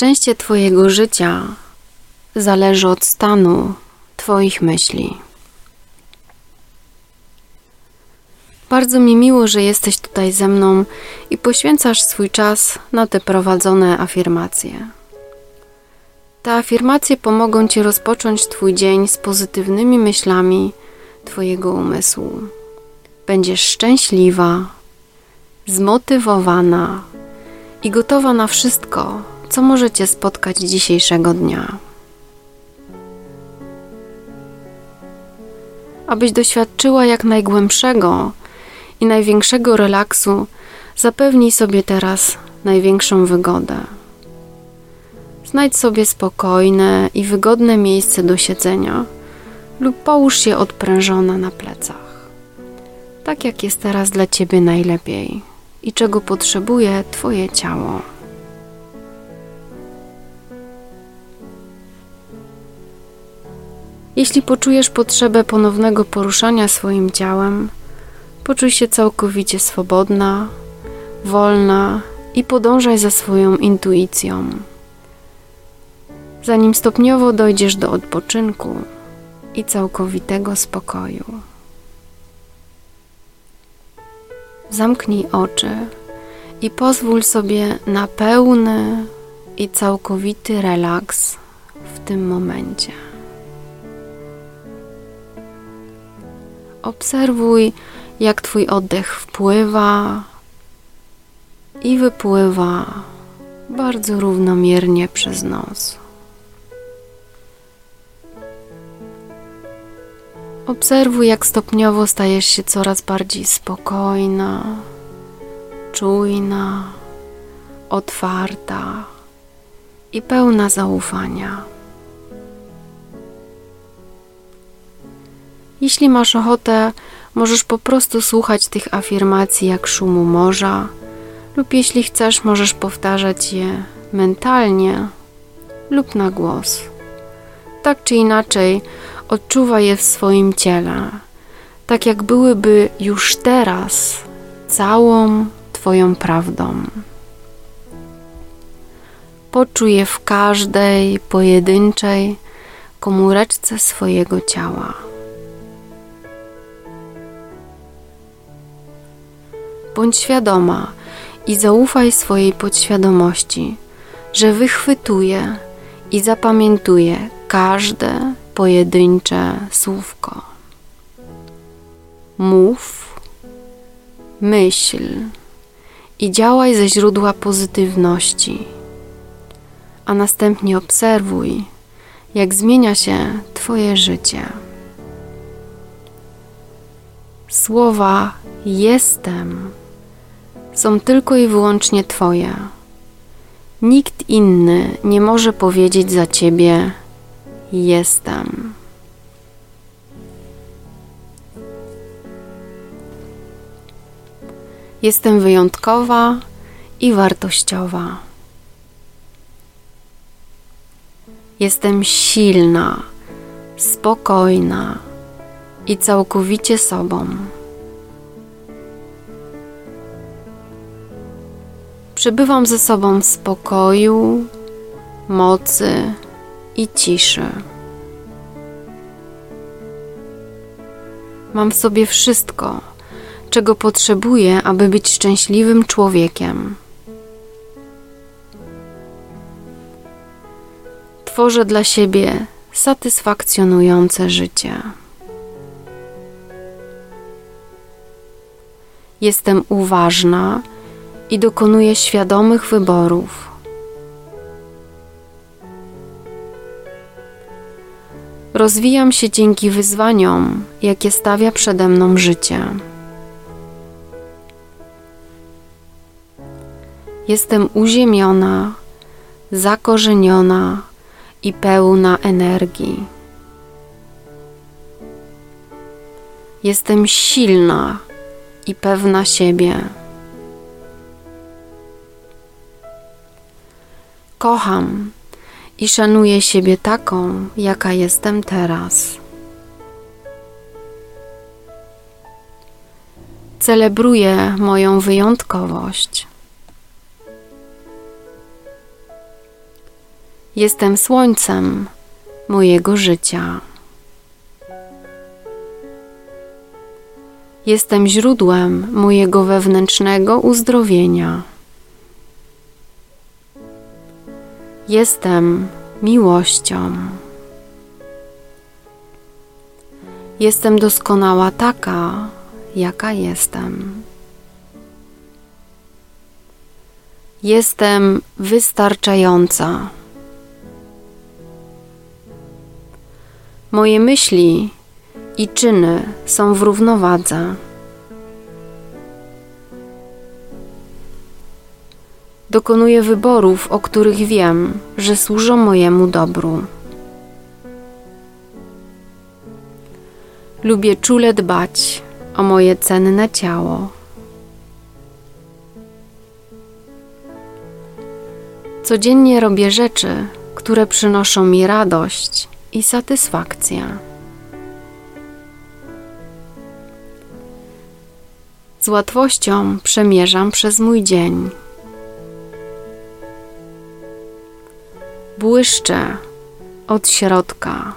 Szczęście Twojego życia zależy od stanu Twoich myśli. Bardzo mi miło, że jesteś tutaj ze mną i poświęcasz swój czas na te prowadzone afirmacje. Te afirmacje pomogą Ci rozpocząć Twój dzień z pozytywnymi myślami Twojego umysłu. Będziesz szczęśliwa, zmotywowana i gotowa na wszystko, co możecie spotkać dzisiejszego dnia. Abyś doświadczyła jak najgłębszego i największego relaksu, zapewnij sobie teraz największą wygodę. Znajdź sobie spokojne i wygodne miejsce do siedzenia lub połóż się odprężona na plecach. Tak jak jest teraz dla Ciebie najlepiej i czego potrzebuje Twoje ciało. Jeśli poczujesz potrzebę ponownego poruszania swoim ciałem, poczuj się całkowicie swobodna, wolna i podążaj za swoją intuicją. Zanim stopniowo dojdziesz do odpoczynku i całkowitego spokoju. Zamknij oczy i pozwól sobie na pełny i całkowity relaks w tym momencie. Obserwuj, jak Twój oddech wpływa i wypływa bardzo równomiernie przez nos. Obserwuj, jak stopniowo stajesz się coraz bardziej spokojna, czujna, otwarta i pełna zaufania. Jeśli masz ochotę, możesz po prostu słuchać tych afirmacji jak szumu morza, lub jeśli chcesz, możesz powtarzać je mentalnie lub na głos. Tak czy inaczej, odczuwa je w swoim ciele, tak jak byłyby już teraz całą Twoją prawdą. Poczuj je w każdej pojedynczej komóreczce swojego ciała. Bądź świadoma i zaufaj swojej podświadomości, że wychwytuje i zapamiętuje każde pojedyncze słówko. Mów, myśl i działaj ze źródła pozytywności, a następnie obserwuj, jak zmienia się Twoje życie. Słowa jestem są tylko i wyłącznie Twoje. Nikt inny nie może powiedzieć za Ciebie jestem. Jestem wyjątkowa i wartościowa. Jestem silna, spokojna i całkowicie sobą. Przybywam ze sobą w spokoju, mocy i ciszy. Mam w sobie wszystko, czego potrzebuję, aby być szczęśliwym człowiekiem. Tworzę dla siebie satysfakcjonujące życie. Jestem uważna i dokonuję świadomych wyborów. Rozwijam się dzięki wyzwaniom, jakie stawia przede mną życie. Jestem uziemiona, zakorzeniona i pełna energii. Jestem silna i pewna siebie. Kocham i szanuję siebie taką, jaka jestem teraz. Celebruję moją wyjątkowość. Jestem słońcem mojego życia. Jestem źródłem mojego wewnętrznego uzdrowienia. Jestem miłością. Jestem doskonała taka, jaka jestem. Jestem wystarczająca. Moje myśli i czyny są w równowadze. Dokonuję wyborów, o których wiem, że służą mojemu dobru. Lubię czule dbać o moje cenne ciało. Codziennie robię rzeczy, które przynoszą mi radość i satysfakcję. Z łatwością przemierzam przez mój dzień. Błyszczę od środka.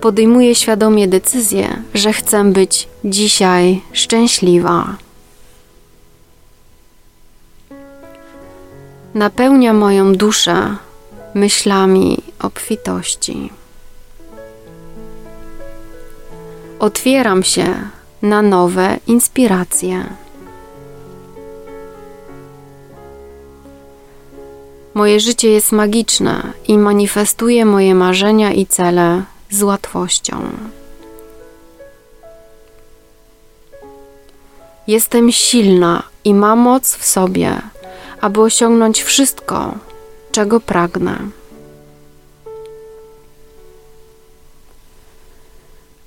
Podejmuję świadomie decyzję, że chcę być dzisiaj szczęśliwa. Napełnia moją duszę myślami obfitości. Otwieram się na nowe inspiracje. Moje życie jest magiczne i manifestuje moje marzenia i cele z łatwością. Jestem silna i mam moc w sobie, aby osiągnąć wszystko, czego pragnę.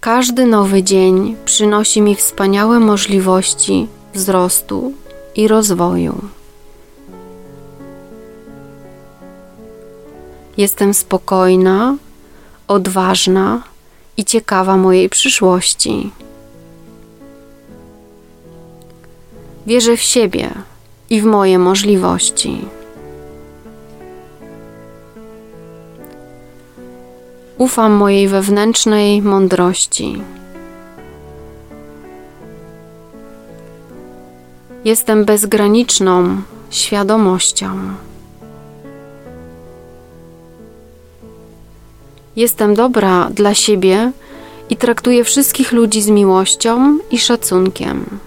Każdy nowy dzień przynosi mi wspaniałe możliwości wzrostu i rozwoju. Jestem spokojna, odważna i ciekawa mojej przyszłości. Wierzę w siebie i w moje możliwości. Ufam mojej wewnętrznej mądrości. Jestem bezgraniczną świadomością. Jestem dobra dla siebie i traktuję wszystkich ludzi z miłością i szacunkiem.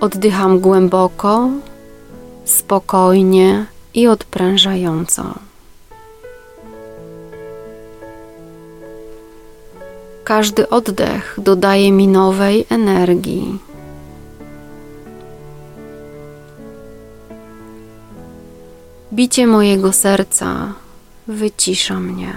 Oddycham głęboko, spokojnie i odprężająco. Każdy oddech dodaje mi nowej energii. Bicie mojego serca wycisza mnie.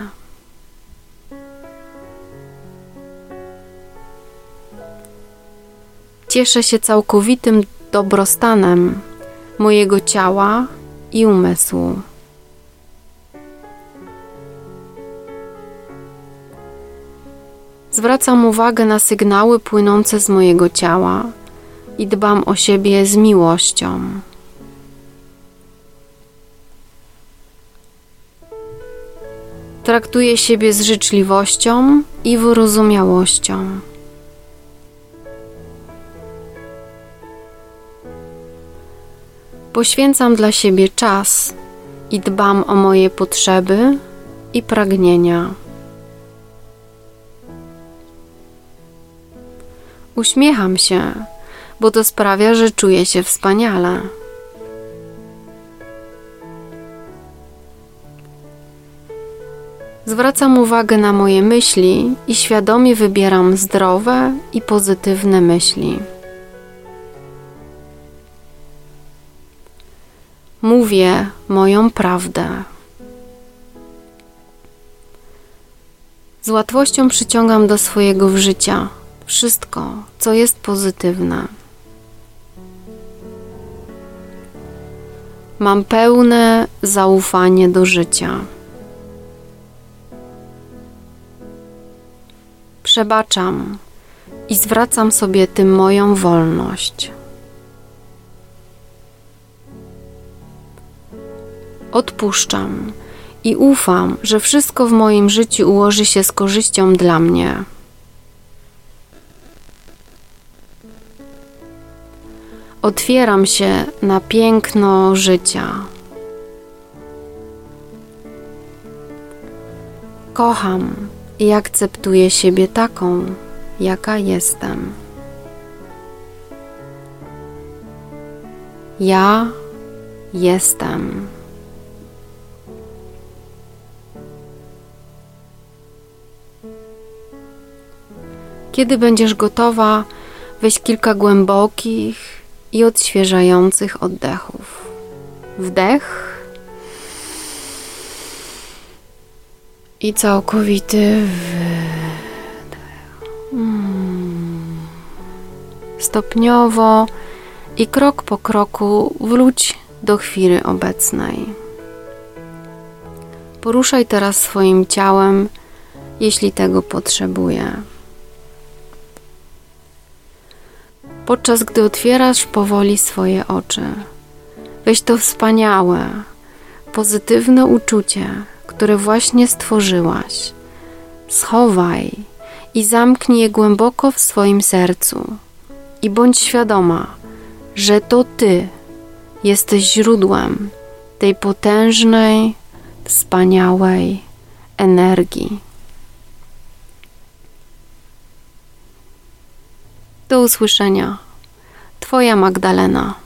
Cieszę się całkowitym dobrostanem mojego ciała i umysłu. Zwracam uwagę na sygnały płynące z mojego ciała i dbam o siebie z miłością. Traktuję siebie z życzliwością i wyrozumiałością. Poświęcam dla siebie czas i dbam o moje potrzeby i pragnienia. Uśmiecham się, bo to sprawia, że czuję się wspaniale. Zwracam uwagę na moje myśli i świadomie wybieram zdrowe i pozytywne myśli. Mówię moją prawdę. Z łatwością przyciągam do swojego życia wszystko, co jest pozytywne. Mam pełne zaufanie do życia. Przebaczam i zwracam sobie tym moją wolność. Odpuszczam i ufam, że wszystko w moim życiu ułoży się z korzyścią dla mnie. Otwieram się na piękno życia. Kocham i akceptuję siebie taką, jaka jestem. Ja jestem. Kiedy będziesz gotowa, weź kilka głębokich i odświeżających oddechów. Wdech i całkowity wydech. Hmm. Stopniowo i krok po kroku wróć do chwili obecnej. Poruszaj teraz swoim ciałem, jeśli tego potrzebuje. Podczas gdy otwierasz powoli swoje oczy, weź to wspaniałe, pozytywne uczucie, które właśnie stworzyłaś. Schowaj i zamknij je głęboko w swoim sercu i bądź świadoma, że to Ty jesteś źródłem tej potężnej, wspaniałej energii. Do usłyszenia. Twoja Magdalena.